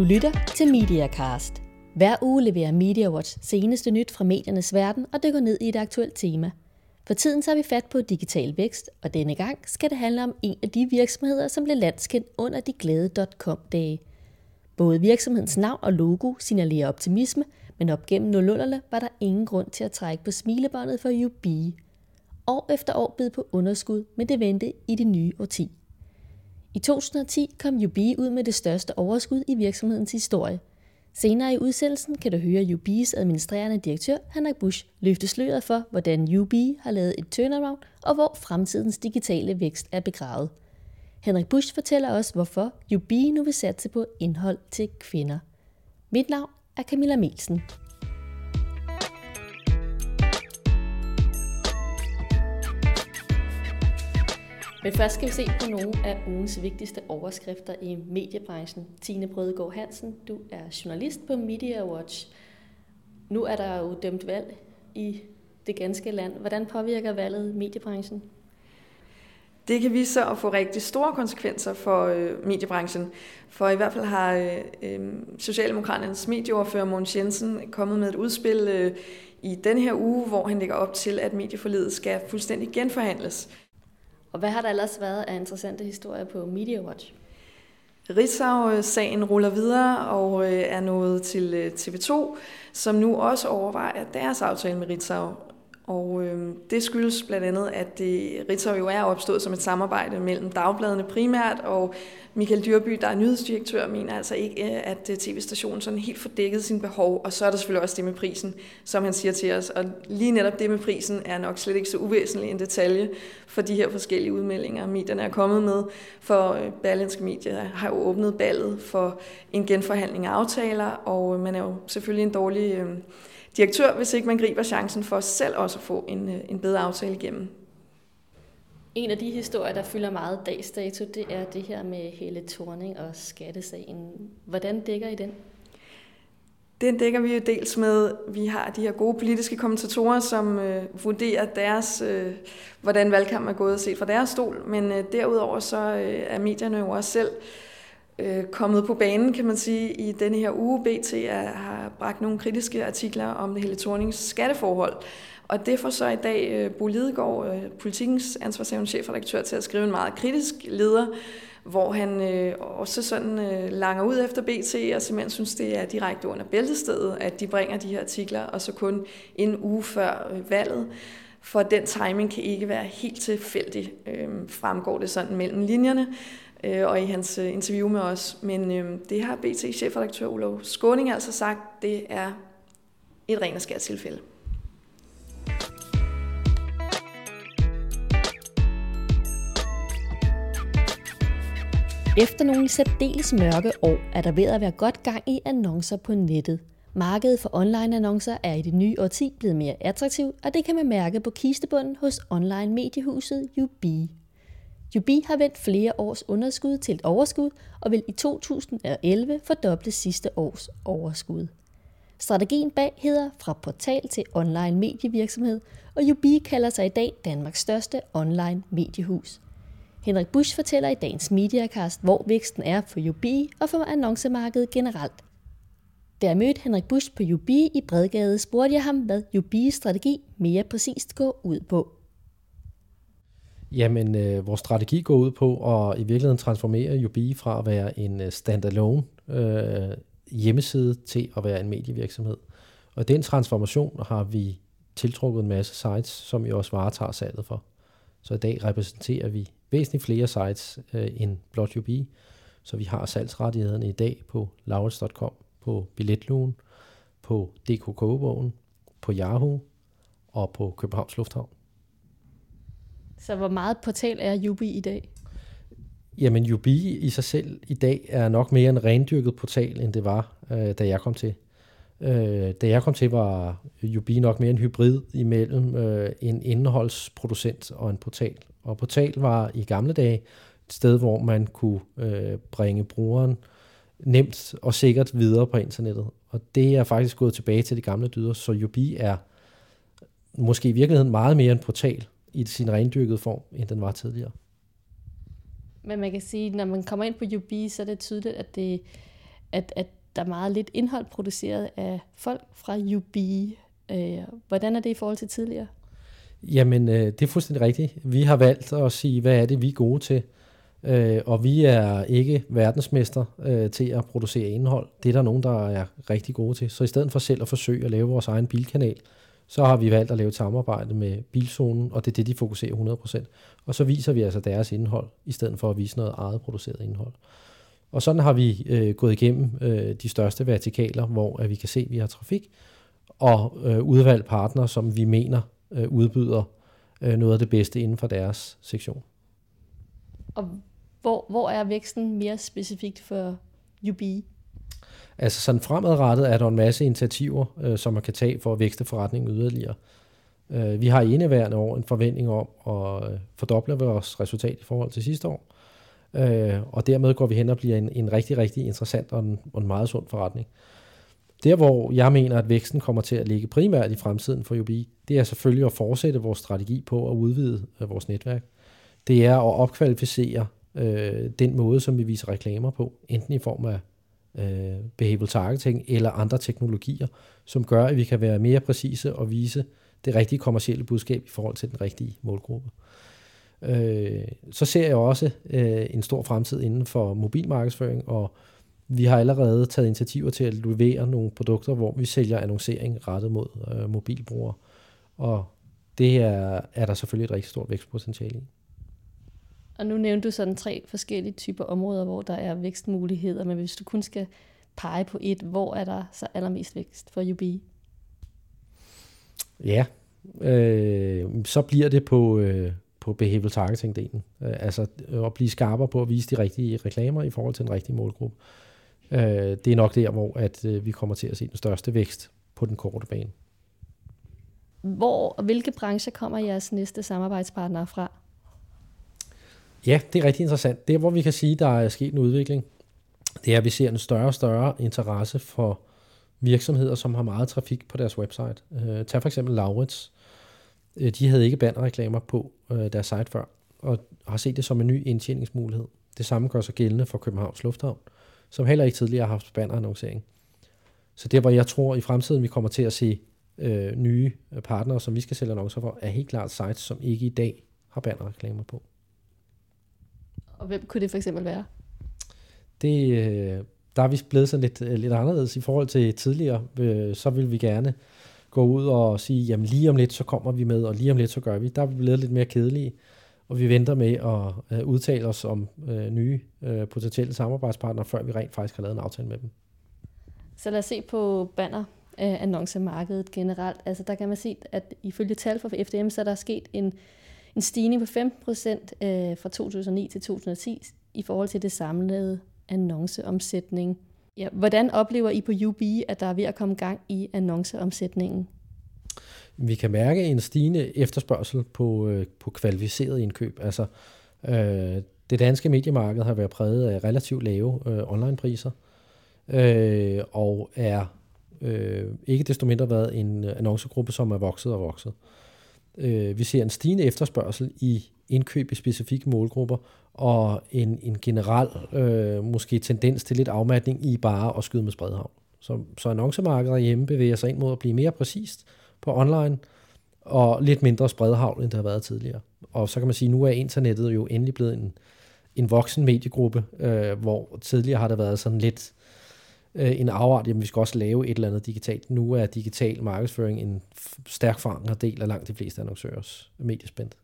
Du lytter til MediaCast. Hver uge leverer MediaWatch seneste nyt fra mediernes verden og dykker ned i et aktuelt tema. For tiden tager vi fat på digital vækst, og denne gang skal det handle om en af de virksomheder, som blev landskendt under de glade .com-dage. Både virksomhedens navn og logo signalerer optimisme, men op gennem 00'erne var der ingen grund til at trække på smilebåndet for UB. År efter år bed på underskud, men det vendte i det nye årti. I 2010 kom Jubi ud med det største overskud i virksomhedens historie. Senere i udsendelsen kan du høre UB's administrerende direktør Henrik Busch løfte sløret for, hvordan UB har lavet et turnaround og hvor fremtidens digitale vækst er begravet. Henrik Busch fortæller os, hvorfor UB nu vil satse på indhold til kvinder. Mit navn er Camilla Melsen. Men først skal vi se på nogle af ugens vigtigste overskrifter i mediebranchen. Tine Brødegård Hansen, du er journalist på Media Watch. Nu er der jo dømt valg i det ganske land. Hvordan påvirker valget mediebranchen? Det kan vise sig at få rigtig store konsekvenser for øh, mediebranchen. For i hvert fald har øh, øh Socialdemokraternes medieordfører Mogens Jensen kommet med et udspil øh, i den her uge, hvor han lægger op til, at medieforledet skal fuldstændig genforhandles. Og hvad har der ellers været af interessante historier på Media Watch? Ritzau-sagen ruller videre og øh, er nået til øh, TV2, som nu også overvejer deres aftale med Ritzau. Og øh, det skyldes blandt andet, at det, Ritzau jo er opstået som et samarbejde mellem dagbladene primært, og Michael Dyrby, der er nyhedsdirektør, mener altså ikke, øh, at øh, tv-stationen sådan helt fordækket sin behov. Og så er der selvfølgelig også det med prisen, som han siger til os. Og lige netop det med prisen er nok slet ikke så uvæsentlig en detalje for de her forskellige udmeldinger, medierne er kommet med. For øh, Berlinske Medier har jo åbnet ballet for en genforhandling af aftaler, og man er jo selvfølgelig en dårlig... Øh, direktør, hvis ikke man griber chancen for selv også at få en, øh, en bedre aftale igennem. En af de historier, der fylder meget dags dato, det er det her med hele Thorning og skattesagen. Hvordan dækker I den? Den dækker vi jo dels med, vi har de her gode politiske kommentatorer, som øh, vurderer deres, øh, hvordan valgkampen er gået set fra deres stol, men øh, derudover så øh, er medierne jo også selv øh, øh, kommet på banen, kan man sige, i denne her uge. BT er, har bragt nogle kritiske artikler om det hele Thornings skatteforhold. Og det får så i dag øh, Bo Lidegaard, øh, politikens ansvarshavende chefredaktør, til at skrive en meget kritisk leder, hvor han øh, også sådan øh, langer ud efter BT, og simpelthen synes, det er direkte under bæltestedet, at de bringer de her artikler, og så kun en uge før øh, valget. For den timing kan ikke være helt tilfældig, øh, fremgår det sådan mellem linjerne øh, og i hans øh, interview med os. Men øh, det har BT chefredaktør Olof Skåning altså sagt, det er et ren og skært tilfælde. Efter nogle særdeles mørke år er der ved at være godt gang i annoncer på nettet. Markedet for online-annoncer er i det nye årti blevet mere attraktivt, og det kan man mærke på kistebunden hos online-mediehuset UB. Jubi har vendt flere års underskud til et overskud og vil i 2011 fordoble sidste års overskud. Strategien bag hedder fra portal til online medievirksomhed, og Jubi kalder sig i dag Danmarks største online mediehus. Henrik Busch fortæller i dagens Mediacast, hvor væksten er for Jubi og for annoncemarkedet generelt. Da jeg mødte Henrik Busch på Jubi i Bredgade, spurgte jeg ham, hvad Jubis strategi mere præcist går ud på. Jamen, øh, vores strategi går ud på at i virkeligheden transformere UB fra at være en øh, standalone øh, hjemmeside til at være en medievirksomhed. Og den transformation har vi tiltrukket en masse sites, som vi også varetager salget for. Så i dag repræsenterer vi væsentligt flere sites øh, end blot UB. Så vi har salgsrettighederne i dag på laurits.com, på Billetlugen, på DK på Yahoo og på Københavns Lufthavn. Så hvor meget portal er Jubi i dag? Jamen, Jubi i sig selv i dag er nok mere en rendyrket portal, end det var, øh, da jeg kom til. Øh, da jeg kom til, var Jubi nok mere en hybrid imellem øh, en indholdsproducent og en portal. Og portal var i gamle dage et sted, hvor man kunne øh, bringe brugeren nemt og sikkert videre på internettet. Og det er faktisk gået tilbage til de gamle dyder, så Jubi er måske i virkeligheden meget mere en portal, i sin rendyrkede form, end den var tidligere. Men man kan sige, når man kommer ind på UB, så er det tydeligt, at det at, at der er meget lidt indhold produceret af folk fra UB. Øh, hvordan er det i forhold til tidligere? Jamen, øh, det er fuldstændig rigtigt. Vi har valgt at sige, hvad er det, vi er gode til. Øh, og vi er ikke verdensmester øh, til at producere indhold. Det er der nogen, der er rigtig gode til. Så i stedet for selv at forsøge at lave vores egen bilkanal, så har vi valgt at lave et samarbejde med Bilzonen, og det er det, de fokuserer 100%. Og så viser vi altså deres indhold, i stedet for at vise noget eget produceret indhold. Og sådan har vi øh, gået igennem øh, de største vertikaler, hvor at vi kan se, at vi har trafik, og øh, udvalgt partner, som vi mener øh, udbyder øh, noget af det bedste inden for deres sektion. Og hvor, hvor er væksten mere specifikt for UB? Altså sådan fremadrettet er der en masse initiativer, øh, som man kan tage for at vækste forretningen yderligere. Øh, vi har i indeværende år en forventning om at øh, fordoble vores resultat i forhold til sidste år. Øh, og dermed går vi hen og bliver en, en rigtig, rigtig interessant og en, og en meget sund forretning. Der, hvor jeg mener, at væksten kommer til at ligge primært i fremtiden for UBI, det er selvfølgelig at fortsætte vores strategi på at udvide øh, vores netværk. Det er at opkvalificere øh, den måde, som vi viser reklamer på, enten i form af øh, behavioral targeting eller andre teknologier, som gør, at vi kan være mere præcise og vise det rigtige kommercielle budskab i forhold til den rigtige målgruppe. Øh, så ser jeg også øh, en stor fremtid inden for mobilmarkedsføring, og vi har allerede taget initiativer til at levere nogle produkter, hvor vi sælger annoncering rettet mod øh, mobilbrugere. Og det er, er der selvfølgelig et rigtig stort vækstpotentiale i. Og nu nævnte du sådan tre forskellige typer områder, hvor der er vækstmuligheder, men hvis du kun skal pege på et, hvor er der så allermest vækst for UB? Ja, øh, så bliver det på, øh, på behavioral targeting-delen. Øh, altså at blive skarpere på at vise de rigtige reklamer i forhold til den rigtige målgruppe. Øh, det er nok der, hvor at, øh, vi kommer til at se den største vækst på den korte bane. Hvor og hvilke brancher kommer jeres næste samarbejdspartnere fra? Ja, det er rigtig interessant. Det, hvor vi kan sige, der er sket en udvikling, det er, at vi ser en større og større interesse for virksomheder, som har meget trafik på deres website. Uh, tag for eksempel Laurits. Øh, de havde ikke bannerreklamer på øh, deres site før, og har set det som en ny indtjeningsmulighed. Det samme gør sig gældende for Københavns Lufthavn, som heller ikke tidligere har haft bannerannoncering. Så det, hvor jeg tror i fremtiden, vi kommer til at se øh, nye partnere, som vi skal sælge annoncer for, er helt klart sites, som ikke i dag har bannerreklamer på. Og hvem kunne det for eksempel være? Det, øh, der er vi blevet sådan lidt, øh, lidt anderledes i forhold til tidligere. Øh, så vil vi gerne gå ud og sige, jamen lige om lidt, så kommer vi med, og lige om lidt, så gør vi. Der er vi blevet lidt mere kedelige, og vi venter med at udtale os om nye potentielle samarbejdspartnere, før vi rent faktisk har lavet en aftale med dem. Så lad os se på banner annoncemarkedet generelt. Altså der kan man se, at ifølge tal fra FDM, så er der sket en en stigning på 15 procent øh, fra 2009 til 2010 i forhold til det samlede annonceomsætning. Ja, hvordan oplever I på UB, at der er ved at komme gang i annonceomsætningen? Vi kan mærke en stigende efterspørgsel på, øh, på kvalificeret indkøb. Altså, øh, det danske mediemarked har været præget af relativt lave øh, onlinepriser, øh, og er øh, ikke desto mindre været en annoncegruppe, som er vokset og vokset. Øh, Øh, vi ser en stigende efterspørgsel i indkøb i specifikke målgrupper, og en, en generel øh, måske tendens til lidt afmatning i bare at skyde med spredhavn. Så, så annoncemarkedet hjemme bevæger sig ind mod at blive mere præcist på online, og lidt mindre spredhavn, end det har været tidligere. Og så kan man sige, at nu er internettet jo endelig blevet en, en voksen mediegruppe, øh, hvor tidligere har der været sådan lidt øh, en afart, jamen vi skal også lave et eller andet digitalt. Nu er digital markedsføring en stærk forankret del af langt de fleste annoncørers mediespændt.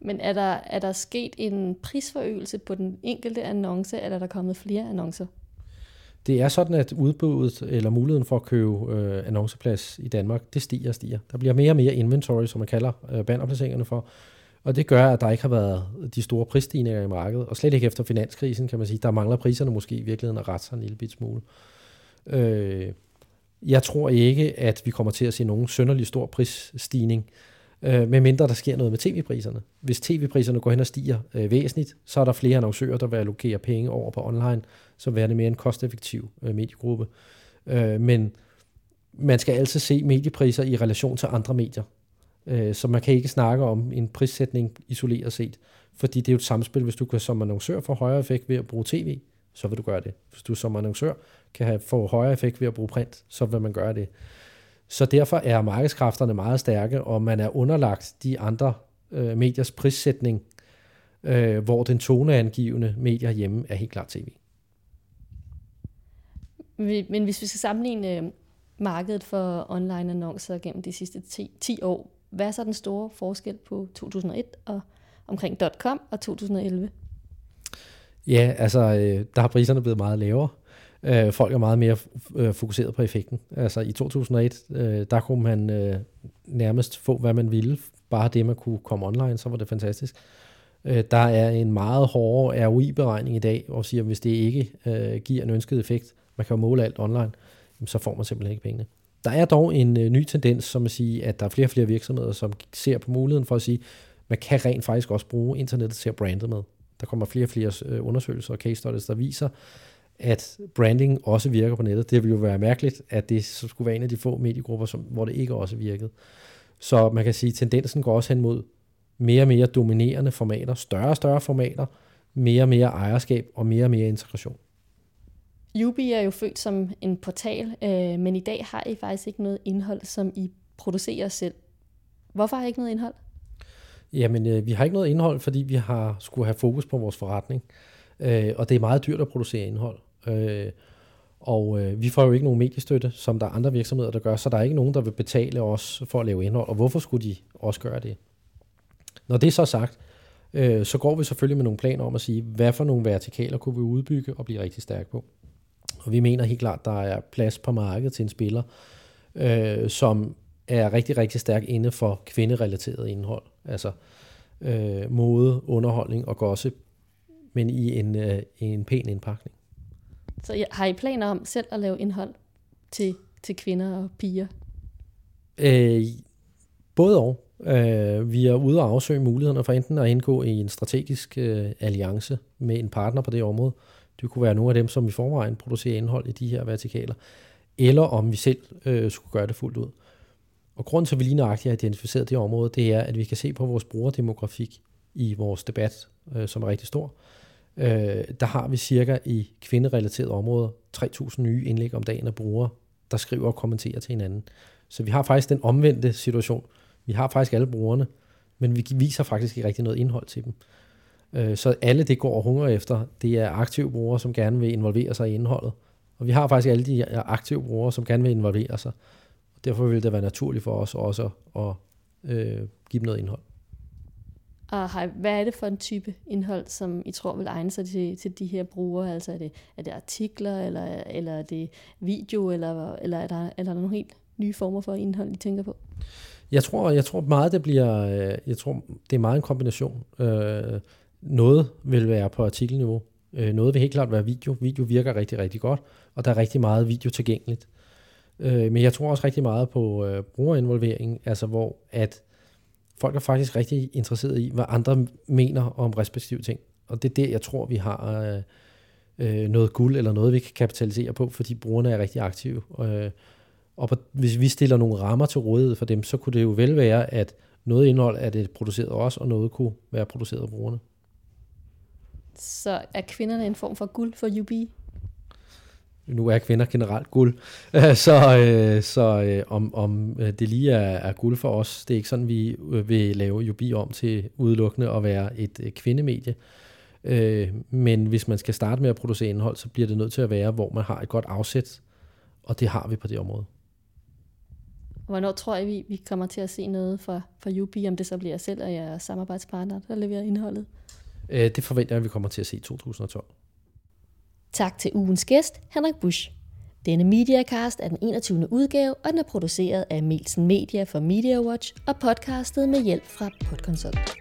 Men er der, er der sket en prisforøgelse på den enkelte annonce, eller er der kommet flere annoncer? Det er sådan, at udbuddet eller muligheden for at købe øh, annonceplads i Danmark, det stiger og stiger. Der bliver mere og mere inventory, som man kalder øh, bannerplaceringerne for. Og det gør, at der ikke har været de store prisstigninger i markedet, og slet ikke efter finanskrisen, kan man sige. Der mangler priserne måske i virkeligheden at rette sig en lille bit smule. Øh, jeg tror ikke, at vi kommer til at se nogen sønderlig stor prisstigning, øh, medmindre der sker noget med tv-priserne. Hvis tv-priserne går hen og stiger øh, væsentligt, så er der flere annoncører, der vil allokere penge over på online, så vil det mere en kosteffektiv øh, mediegruppe. Øh, men man skal altid se mediepriser i relation til andre medier. Øh, så man kan ikke snakke om en prissætning isoleret set, fordi det er jo et samspil, hvis du kan som annoncør få højere effekt ved at bruge tv, så vil du gøre det. Hvis du som annoncør kan have, få højere effekt ved at bruge print, så vil man gøre det. Så derfor er markedskræfterne meget stærke, og man er underlagt de andre øh, mediers prissætning, øh, hvor den toneangivende medier hjemme er helt klart tv. Men hvis vi skal sammenligne øh, markedet for online annoncer gennem de sidste 10, 10 år, hvad er så den store forskel på 2001 og omkring .com og 2011? Ja, altså, øh, der har priserne blevet meget lavere. Øh, folk er meget mere øh, fokuseret på effekten. Altså i 2001, øh, der kunne man øh, nærmest få, hvad man ville. Bare det, man kunne komme online, så var det fantastisk. Øh, der er en meget hårdere ROI-beregning i dag, og siger, at hvis det ikke øh, giver en ønsket effekt, man kan jo måle alt online, så får man simpelthen ikke pengene. Der er dog en øh, ny tendens, som at sige, at der er flere og flere virksomheder, som ser på muligheden for at sige, man kan rent faktisk også bruge internettet til at brande med. Der kommer flere og flere øh, undersøgelser og case studies, der viser, at branding også virker på nettet. Det ville jo være mærkeligt, at det skulle være en af de få mediegrupper, som, hvor det ikke også virkede. Så man kan sige, at tendensen går også hen mod mere og mere dominerende formater, større og større formater, mere og mere ejerskab og mere og mere integration. Yubi er jo født som en portal, øh, men i dag har I faktisk ikke noget indhold, som I producerer selv. Hvorfor har I ikke noget indhold? Jamen, øh, vi har ikke noget indhold, fordi vi har skulle have fokus på vores forretning. Øh, og det er meget dyrt at producere indhold. Øh, og øh, vi får jo ikke nogen mediestøtte, som der er andre virksomheder, der gør, så der er ikke nogen, der vil betale os for at lave indhold. Og hvorfor skulle de også gøre det? Når det er så sagt, øh, så går vi selvfølgelig med nogle planer om at sige, hvad for nogle vertikaler kunne vi udbygge og blive rigtig stærke på. Og vi mener helt klart, der er plads på markedet til en spiller, øh, som er rigtig, rigtig stærk inde for kvinderelateret indhold. Altså øh, mode, underholdning og gossip, men i en, øh, en pæn indpakning. Så har I planer om selv at lave indhold til, til kvinder og piger? Øh, både og. Øh, vi er ude og afsøge mulighederne for enten at indgå i en strategisk øh, alliance med en partner på det område. Det kunne være nogle af dem, som i forvejen producerer indhold i de her vertikaler. Eller om vi selv øh, skulle gøre det fuldt ud. Og grunden til, at vi lige nøjagtigt har identificeret det område, det er, at vi kan se på vores brugerdemografik i vores debat, øh, som er rigtig stor. Øh, der har vi cirka i kvinderelateret områder 3.000 nye indlæg om dagen af brugere, der skriver og kommenterer til hinanden. Så vi har faktisk den omvendte situation. Vi har faktisk alle brugerne, men vi viser faktisk ikke rigtig noget indhold til dem. Øh, så alle det går og hunger efter, det er aktive brugere, som gerne vil involvere sig i indholdet. Og vi har faktisk alle de aktive brugere, som gerne vil involvere sig. Derfor vil det være naturligt for os også at øh, give dem noget indhold. Og hvad er det for en type indhold, som I tror vil egne sig til, til de her brugere? Altså er det, er det artikler, eller, eller er det video, eller, eller er, der, er der nogle helt nye former for indhold, I tænker på? Jeg tror, jeg tror meget, det bliver, øh, jeg tror, det er meget en kombination. Øh, noget vil være på artikelniveau. Øh, noget vil helt klart være video. Video virker rigtig, rigtig godt, og der er rigtig meget video tilgængeligt. Øh, men jeg tror også rigtig meget på øh, brugerinvolvering, altså hvor at folk er faktisk rigtig interesseret i, hvad andre mener om respektive ting. Og det er der, jeg tror, vi har øh, øh, noget guld, eller noget, vi kan kapitalisere på, fordi brugerne er rigtig aktive. Øh, og på, hvis vi stiller nogle rammer til rådighed for dem, så kunne det jo vel være, at noget indhold er det produceret os, og noget kunne være produceret af brugerne. Så er kvinderne en form for guld for UB? nu er kvinder generelt guld, så, øh, så øh, om, om øh, det lige er, er guld for os, det er ikke sådan, vi vil lave Jubi om til udelukkende at være et kvindemedie. Men hvis man skal starte med at producere indhold, så bliver det nødt til at være, hvor man har et godt afsæt, og det har vi på det område. Hvornår tror jeg, vi, vi kommer til at se noget fra, fra Jubi, om det så bliver selv og jeres samarbejdspartner, der leverer indholdet? Øh, det forventer jeg, at vi kommer til at se i 2012. Tak til ugens gæst, Henrik Busch. Denne Mediacast er den 21. udgave, og den er produceret af Melsen Media for MediaWatch og podcastet med hjælp fra Podconsult.